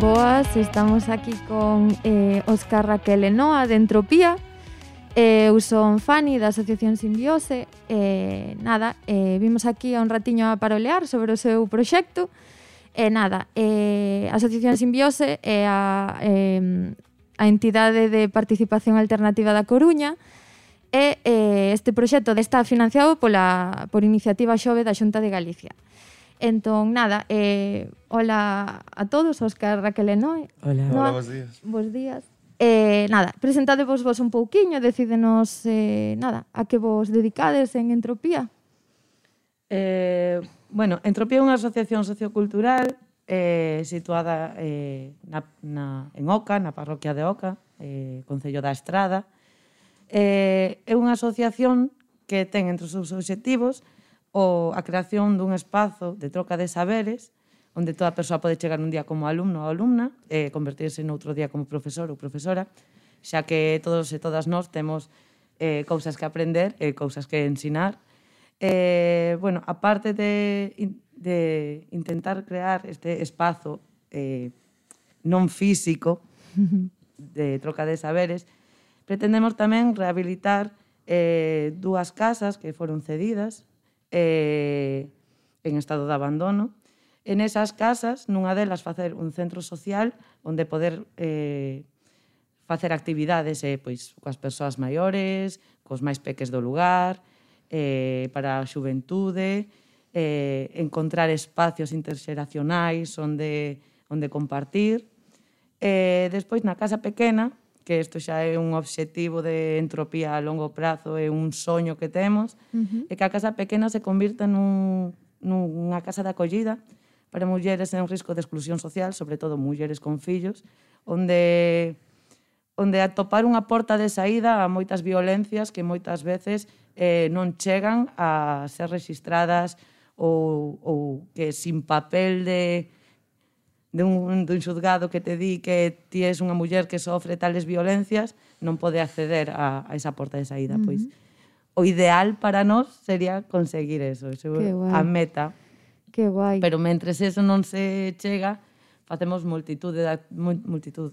Boas, estamos aquí con eh, Óscar Raquel Enoa de Entropía. Eh, eu son Fanny da Asociación Simbiose. Eh, Nada, eh, vimos aquí a un ratiño a parolear sobre o seu proxecto. E eh, nada, eh, a Asociación Simbiose é a, eh, a entidade de participación alternativa da Coruña, e eh, este proxecto está financiado pola, por iniciativa xove da Xunta de Galicia. Entón, nada, eh, hola a todos, Óscar, Raquel e Hola. Noa, hola, bons días. Bons días. Eh, nada, presentadevos vos un pouquiño, decídenos, eh, nada, a que vos dedicades en Entropía. Eh, bueno, Entropía é unha asociación sociocultural eh, situada eh, na, na, en Oca, na parroquia de Oca, eh, Concello da Estrada. Eh, é unha asociación que ten entre os seus obxectivos o, a creación dun espazo de troca de saberes onde toda persoa pode chegar un día como alumno ou alumna e eh, convertirse noutro día como profesor ou profesora, xa que todos e todas nós temos eh, cousas que aprender e eh, cousas que ensinar. Eh, bueno, aparte de de intentar crear este espazo eh, non físico de troca de saberes, pretendemos tamén rehabilitar eh, dúas casas que foron cedidas eh, en estado de abandono. En esas casas, nunha delas facer un centro social onde poder eh, facer actividades eh, pois, coas persoas maiores, cos máis peques do lugar, eh, para a xuventude, eh, encontrar espacios interxeracionais onde, onde compartir. Eh, despois na casa pequena, que isto xa é un obxectivo de entropía a longo prazo, é un soño que temos, uh -huh. é que a casa pequena se convirta nun, nunha casa de acollida para mulleres en risco de exclusión social, sobre todo mulleres con fillos, onde onde atopar unha porta de saída a moitas violencias que moitas veces eh, non chegan a ser registradas ou, ou que sin papel de de un, dun xudgado que te di que ti és unha muller que sofre tales violencias, non pode acceder a, a esa porta de saída, uh -huh. pois. O ideal para nós sería conseguir eso, eso a meta. Que guai. Pero mentres eso non se chega, facemos multitud de multitud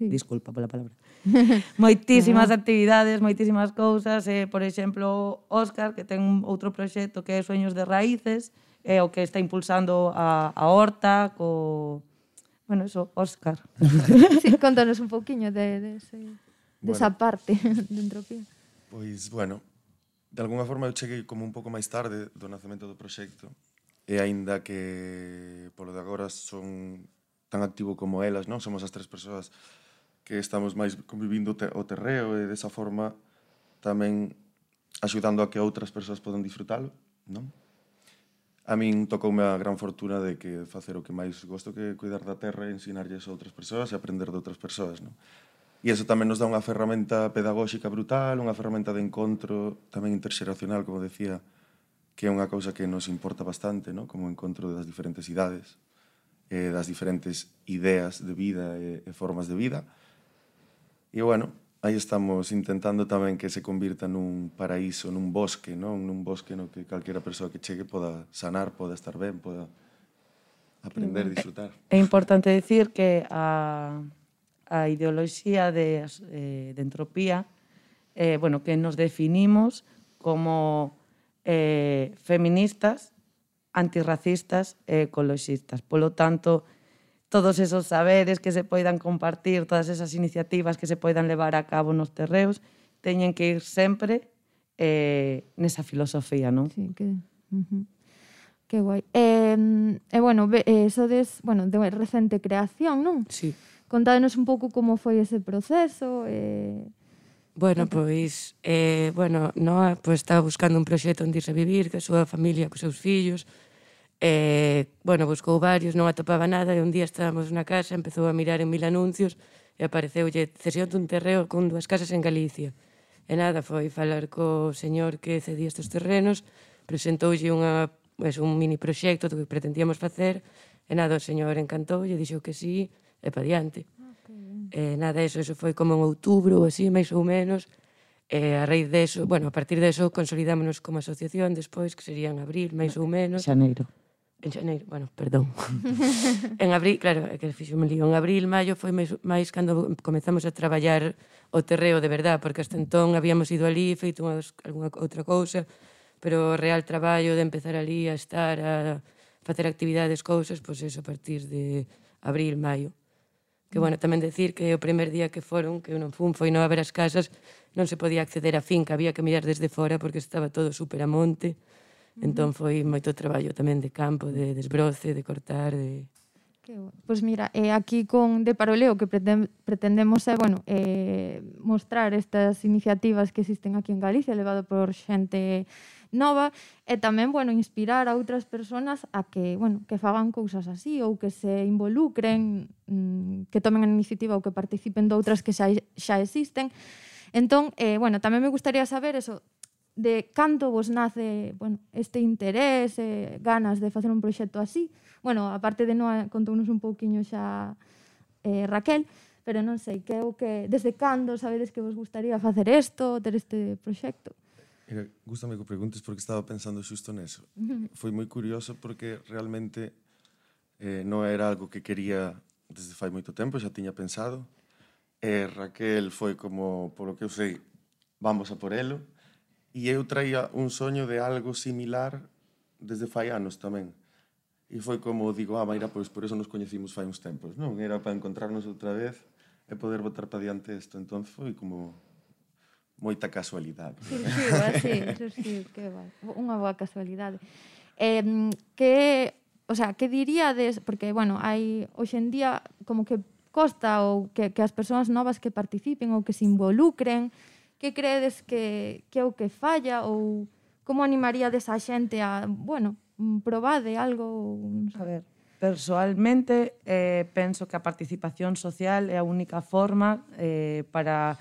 sí. disculpa pola palabra. moitísimas actividades, moitísimas cousas, eh, por exemplo, Óscar, que ten outro proxecto que é Sueños de Raíces, é eh, o que está impulsando a, a Horta, co... Bueno, eso, Óscar. sí, contanos un pouquiño de, de, ese, de bueno, esa parte de entropía. Pois, bueno, de alguna forma eu cheguei como un pouco máis tarde do nacemento do proxecto, e aínda que polo de agora son tan activo como elas, non? Somos as tres persoas que estamos máis convivindo o terreo e desa forma tamén axudando a que outras persoas poden disfrutalo, non? A min tocoume a gran fortuna de que facer o que máis gosto que cuidar da terra e ensinarlles a outras persoas e aprender de outras persoas, non? E iso tamén nos dá unha ferramenta pedagóxica brutal, unha ferramenta de encontro tamén interxeracional, como decía, que é unha cousa que nos importa bastante, non? Como encontro das diferentes idades. Eh, das diferentes ideas de vida e, e formas de vida. E bueno, aí estamos intentando tamén que se convirta nun paraíso, nun bosque, non? Nun bosque no que calquera persoa que chegue poda sanar, poda estar ben, poda aprender, disfrutar. É importante decir que a, a ideoloxía de, eh, de entropía eh, bueno, que nos definimos como eh, feministas, antirracistas e ecoloxistas. Polo tanto, todos esos saberes que se poidan compartir, todas esas iniciativas que se poidan levar a cabo nos terreos, teñen que ir sempre eh, nesa filosofía, non? Sí, que... Uh -huh. Que guai. E, eh, eh, bueno, eh, sodes, bueno, de recente creación, non? Sí. Contádenos un pouco como foi ese proceso, eh, Bueno, pois, eh, bueno, Noa pois, estaba buscando un proxecto onde irse vivir, que a súa familia, cos seus fillos, eh, bueno, buscou varios, non atopaba nada, e un día estábamos na casa, empezou a mirar en mil anuncios, e apareceulle cesión dun terreo con dúas casas en Galicia. E nada, foi falar co señor que cedía estes terrenos, presentoulle unha, pues, un mini proxecto do que pretendíamos facer, e nada, o señor encantou, e dixo que sí, e pa diante. Mm. Eh, nada, eso, eso foi como en outubro, así, máis ou menos. E eh, a raíz deso, bueno, a partir deso consolidámonos como asociación despois, que sería en abril, máis ou menos. Xaneiro. En xaneiro, bueno, perdón. en abril, claro, é que fixo me lío. En abril, maio foi máis, máis cando comezamos a traballar o terreo de verdad, porque hasta entón habíamos ido ali, feito unha, alguna outra cousa, pero o real traballo de empezar ali a estar, a facer actividades, cousas, pois pues eso, a partir de abril, maio. Que, bueno, tamén decir que o primer día que foron, que eu non fun, foi non haber as casas, non se podía acceder á finca, había que mirar desde fora porque estaba todo super a monte. Entón foi moito traballo tamén de campo, de desbroce, de cortar, de... Que, bueno. pois pues mira, eh, aquí con De Paroleo que pretendemos, pretendemos é, eh, bueno, eh, mostrar estas iniciativas que existen aquí en Galicia, levado por xente nova e tamén, bueno, inspirar a outras persoas a que, bueno, que fagan cousas así ou que se involucren, mm, que tomen a iniciativa ou que participen de outras que xa, xa existen. Entón, eh, bueno, tamén me gustaría saber eso, de canto vos nace bueno, este interés, eh, ganas de facer un proxecto así. Bueno, aparte de Noa, contounos un pouquiño xa eh, Raquel, pero non sei, que o que desde cando sabedes que vos gustaría facer isto, ter este proxecto? Mira, gustame que preguntes porque estaba pensando xusto neso. Foi moi curioso porque realmente eh, non era algo que quería desde fai moito tempo, xa tiña pensado. E eh, Raquel foi como, polo que eu sei, vamos a por elo. E eu traía un soño de algo similar desde fai anos tamén. E foi como, digo, ah, Maira, pois por eso nos coñecimos fai uns tempos, non? Era para encontrarnos outra vez e poder botar para diante isto. Entón foi como moita casualidade. Surgiu, así, surxiu, que vai. Unha boa casualidade. Eh, que, o sea, que diríades, porque, bueno, hai, hoxendía, como que costa ou que, que as persoas novas que participen ou que se involucren, que credes que, que é o que falla ou como animaríades a xente a, bueno, probade algo? Non. A ver, Personalmente, eh, penso que a participación social é a única forma eh, para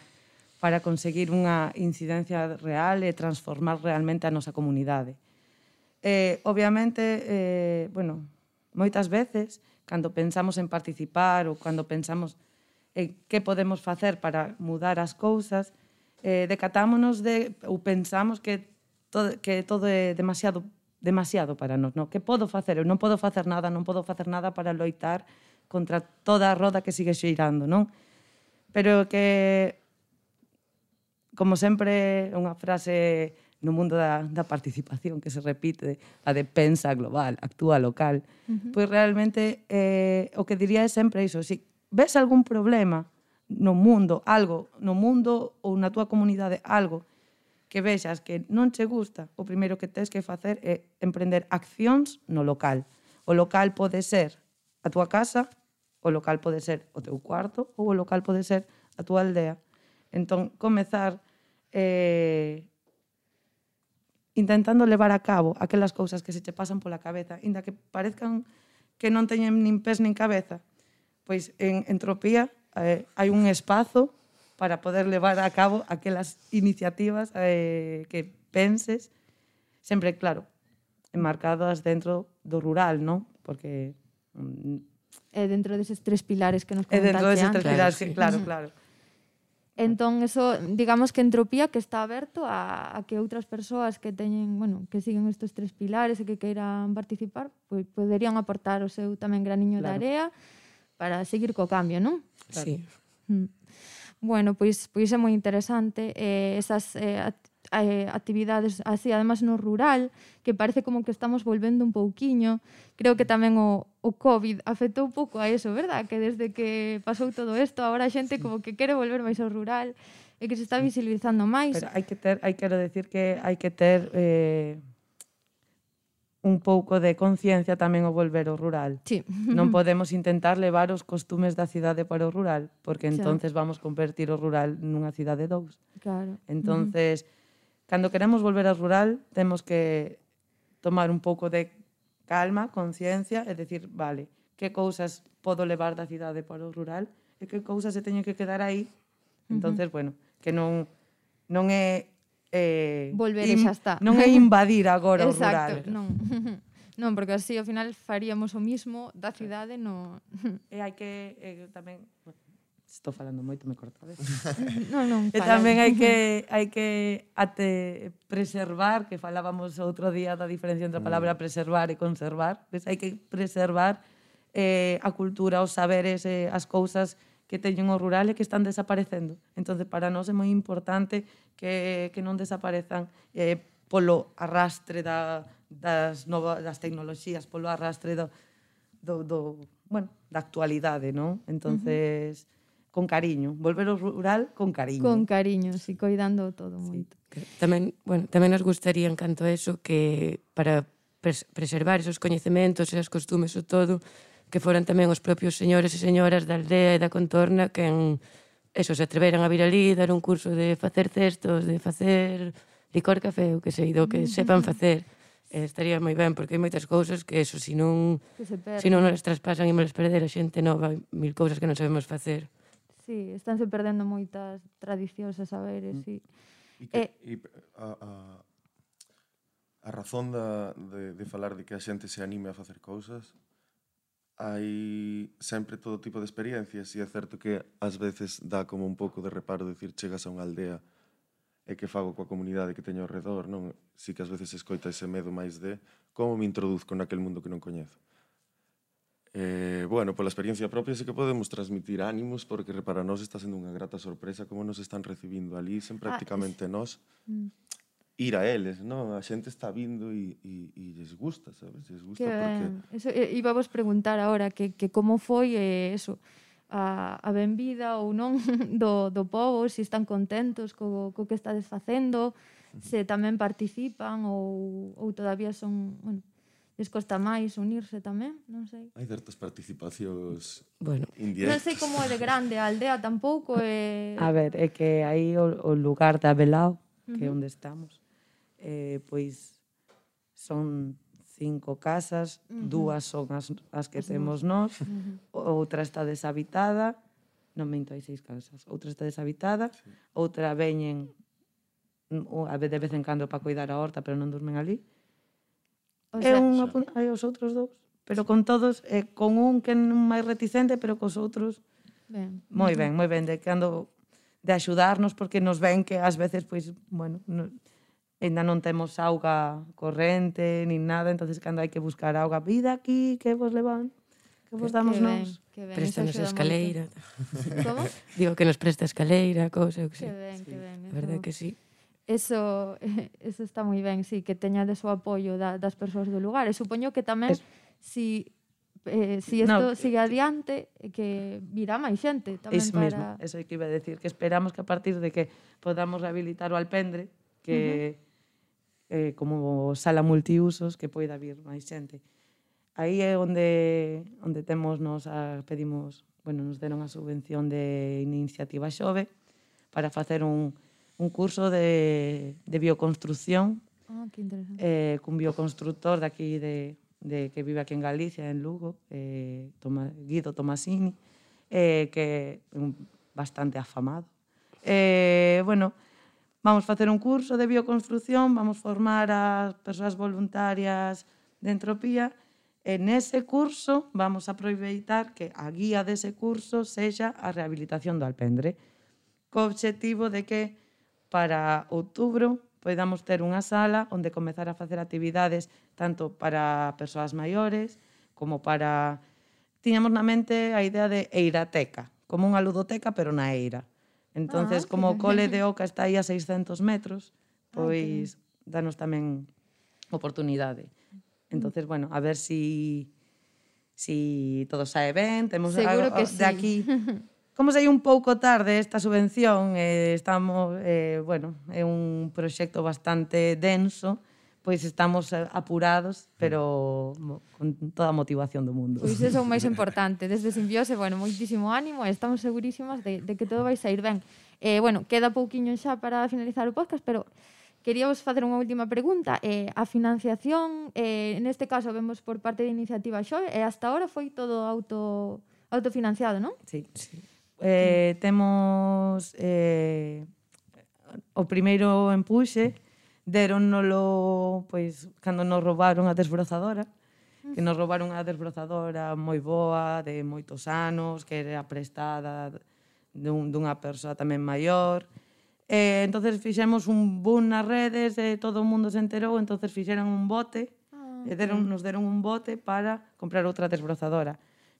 para conseguir unha incidencia real e transformar realmente a nosa comunidade. Eh, obviamente, eh, bueno, moitas veces, cando pensamos en participar ou cando pensamos en que podemos facer para mudar as cousas, eh, decatámonos de, ou pensamos que todo, que todo é demasiado demasiado para nós. no? Que podo facer? Eu non podo facer nada, non podo facer nada para loitar contra toda a roda que sigue xeirando. non? Pero que como sempre, unha frase no mundo da, da participación que se repite, a de pensa global, actúa local, uh -huh. pois realmente eh, o que diría é sempre iso, si ves algún problema no mundo, algo, no mundo ou na túa comunidade, algo que vexas que non che gusta, o primeiro que tens que facer é emprender accións no local. O local pode ser a túa casa, o local pode ser o teu cuarto ou o local pode ser a túa aldea. Entón, comezar eh, intentando levar a cabo aquelas cousas que se te pasan pola cabeza, inda que parezcan que non teñen nin pés nin cabeza, pois en entropía eh, hai un espazo para poder levar a cabo aquelas iniciativas eh, que penses, sempre, claro, enmarcadas dentro do rural, non? Porque... Mm, é dentro deses tres pilares que nos comentaste. É dentro deses tres pilares, claro, sí. que, claro, claro. Entón, eso, digamos que entropía que está aberto a, a que outras persoas que teñen, bueno, que siguen estes tres pilares e que queiran participar, pois poderían aportar o seu tamén graniño claro. de area para seguir co cambio, non? Claro. Sí. Mm. Bueno, pois pois é moi interesante eh, esas eh, eh, actividades así, además no rural, que parece como que estamos volvendo un pouquiño. Creo que tamén o, o COVID afectou un pouco a eso, verdad? Que desde que pasou todo isto, agora a xente como que quere volver máis ao rural e que se está visibilizando máis. Pero hai que ter, hai quero decir que hai que ter eh, un pouco de conciencia tamén o volver ao rural. Sí. Non podemos intentar levar os costumes da cidade para o rural, porque entonces claro. vamos convertir o rural nunha cidade dous. Claro. Entonces, mm -hmm Cando queremos volver ao rural, temos que tomar un pouco de calma, conciencia, e decir, vale, que cousas podo levar da cidade para o rural e que cousas se teñen que quedar aí. Entonces, uh -huh. bueno, que non non é eh volver e xa está. Non é invadir agora Exacto, o rural. Exacto, non. non, porque así ao final faríamos o mismo da cidade no E hai que eh, tamén, bueno, Estou falando moito, me cortades. non, non, e tamén hai que hai que ate preservar, que falábamos outro día da diferencia entre a mm. palabra preservar e conservar. Pois hai que preservar eh, a cultura, os saberes, eh, as cousas que teñen o rural e que están desaparecendo. Entón, para nós é moi importante que, que non desaparezan eh, polo arrastre da, das, novas, das tecnoloxías, polo arrastre do, do, do bueno, da actualidade, non? Entonces, uh -huh con cariño, volver ao rural con cariño. Con cariño, si coidando todo sí. moito. Tamén, bueno, tamén nos gustaría en canto a eso que para pres preservar esos coñecementos e as costumes o todo, que foran tamén os propios señores e señoras da aldea e da contorna que en eso se atreveran a vir ali, dar un curso de facer cestos, de facer licor café, o que sei, do que mm. sepan facer. Eh, estaría moi ben, porque hai moitas cousas que eso, se non, que se, se non nos traspasan e me perder a xente nova, mil cousas que non sabemos facer. Sí, estánse perdendo moitas tradicións e saberes, mm. sí. E, que, eh, e a, a, a razón da, de, de falar de que a xente se anime a facer cousas hai sempre todo tipo de experiencias e é certo que ás veces dá como un pouco de reparo decir chegas a unha aldea e que fago coa comunidade que teño ao redor, non? Si que ás veces escoita ese medo máis de como me introduzco naquel mundo que non coñezo. Eh, bueno, pola experiencia propia sí que podemos transmitir ánimos porque para nós está sendo unha grata sorpresa como nos están recibindo ali, sen ah, prácticamente ah, nós. Mm. Ir a eles, non? A xente está vindo e, e, e lles gusta, sabes? Lles gusta que, porque... Eso, eh, iba vos preguntar ahora que, que como foi eh, eso, a, a benvida ou non do, do povo, se están contentos co, co que estades facendo, se tamén participan ou, ou todavía son... Bueno, les costa máis unirse tamén, non sei. Hai certas participacións bueno. indirectas. Non sei como é de grande a aldea tampouco. eh, A ver, é que aí o, o lugar de Abelao, que é uh -huh. onde estamos, eh, pois son cinco casas, uh -huh. dúas son as, as que as temos nós, uh -huh. outra está deshabitada, non minto, hai seis casas, outra está deshabitada, sí. outra veñen mm, a vez de vez en cando para cuidar a horta, pero non dormen ali, uh O sea, é un apuntar aos outros dous. Pero con todos, eh, con un que non máis reticente, pero cos outros... Ben. Moi ben, moi ben, de cando de axudarnos porque nos ven que ás veces pois, bueno, no, ainda non temos auga corrente nin nada, entonces cando hai que buscar auga, vida aquí, que vos levan, que vos damos que ben, nos. Que ben, Préstanos a escaleira. Como? Digo que nos presta escaleira, cousa, eu que sei. Que ben, que ben. A verdade que sí eso, eso está moi ben, sí, que teñades o apoio da, das persoas do lugar. E supoño que tamén, es... si eh, si isto no, eh, sigue eh, adiante, que virá máis xente tamén iso para... mesmo, eso é que iba a decir, que esperamos que a partir de que podamos rehabilitar o Alpendre, que uh -huh. eh, como sala multiusos, que poida vir máis xente. Aí é onde, onde temos nos a, pedimos, bueno, nos deron a subvención de iniciativa xove para facer un, un curso de, de bioconstrucción ah, que interesante. Eh, cun bioconstructor de aquí de, de, que vive aquí en Galicia, en Lugo, eh, Toma, Guido Tomasini, eh, que é un bastante afamado. Eh, bueno, vamos facer un curso de bioconstrucción, vamos formar as persoas voluntarias de entropía, e nese curso vamos a aproveitar que a guía dese curso sexa a rehabilitación do alpendre, co obxectivo de que para outubro poidamos ter unha sala onde comezar a facer actividades tanto para persoas maiores como para... Tiñamos na mente a idea de eirateca, como unha ludoteca, pero na eira. Entonces, ah, como o cole de Oca está aí a 600 metros, ah, pois danos tamén oportunidade. Mm. Entonces, bueno, a ver si si todo sae ben, temos Seguro algo, que sí. de aquí Como sei un pouco tarde esta subvención, eh, estamos, eh, bueno, é un proxecto bastante denso, pois estamos eh, apurados, mm. pero con toda a motivación do mundo. Pois eso é o máis importante. Desde Simbiose, bueno, moitísimo ánimo e estamos segurísimas de, de que todo vai sair ben. Eh, bueno, queda pouquiño xa para finalizar o podcast, pero queríamos facer unha última pregunta. Eh, a financiación, eh, neste caso, vemos por parte de Iniciativa Xove, e hasta ahora foi todo auto, autofinanciado, non? Sí, sí eh, temos eh, o primeiro empuxe deronnolo pois cando nos roubaron a desbrozadora que nos roubaron a desbrozadora moi boa, de moitos anos, que era prestada dun, dunha persoa tamén maior. E, entonces fixemos un boom nas redes, e todo o mundo se enterou, entonces fixeron un bote, ah, e deron, nos deron un bote para comprar outra desbrozadora.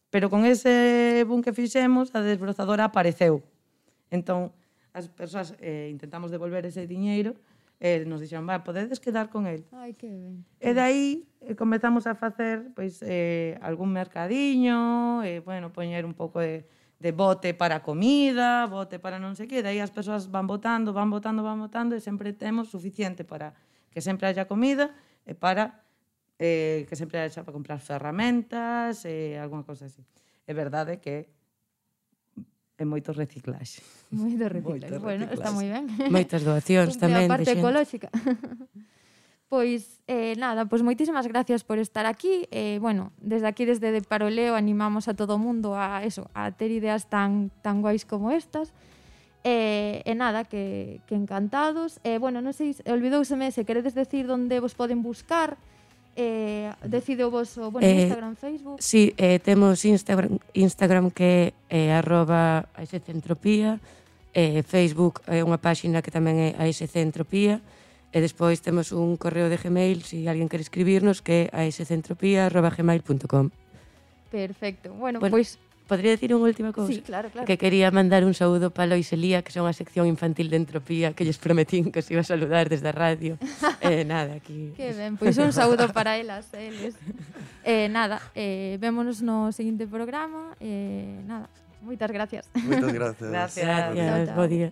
Pero con ese boom que fixemos, a desbrozadora apareceu. Entón, as persoas eh, intentamos devolver ese diñeiro e eh, nos dixeron, va, podedes quedar con el. Ai, que ben. E dai eh, comezamos a facer pois eh, algún mercadiño, e, eh, bueno, poñer un pouco de, de bote para comida, bote para non sei que, e dai as persoas van votando, van votando, van votando, e sempre temos suficiente para que sempre haya comida e para eh, que sempre era para comprar ferramentas e eh, alguna cousa así. É verdade que é moito reciclaxe. Moito reciclaxe. Moito bueno, reciclaxe. está moi ben. Moitas doacións tamén de parte ecolóxica. Pois, eh, nada, pois moitísimas gracias por estar aquí. Eh, bueno, desde aquí, desde de Paroleo, animamos a todo o mundo a eso, a ter ideas tan, tan guais como estas. Eh, e, eh, eh, nada, que, que encantados. E, eh, bueno, non sei, olvidouseme se queredes decir onde vos poden buscar, eh, decide o vosso bueno, eh, Instagram, Facebook? Sí, eh, temos Instagram, Instagram que é eh, arroba aescentropía, eh, Facebook é unha páxina que tamén é aescentropía, e despois temos un correo de Gmail, se si alguén quere escribirnos, que é aescentropía.gmail.com. Perfecto. Bueno, bueno pois pues, Podría decir unha última cousa? Sí, claro, claro. Que quería mandar un saúdo para Lois Elía, que son a sección infantil de Entropía, que lles prometín que se iba a saludar desde a radio. eh, nada, aquí... Que ben, pois un saúdo para elas, eles. Eh, nada, eh, vémonos no seguinte programa. Eh, nada, moitas gracias. Moitas gracias. Gracias. gracias. Bo día.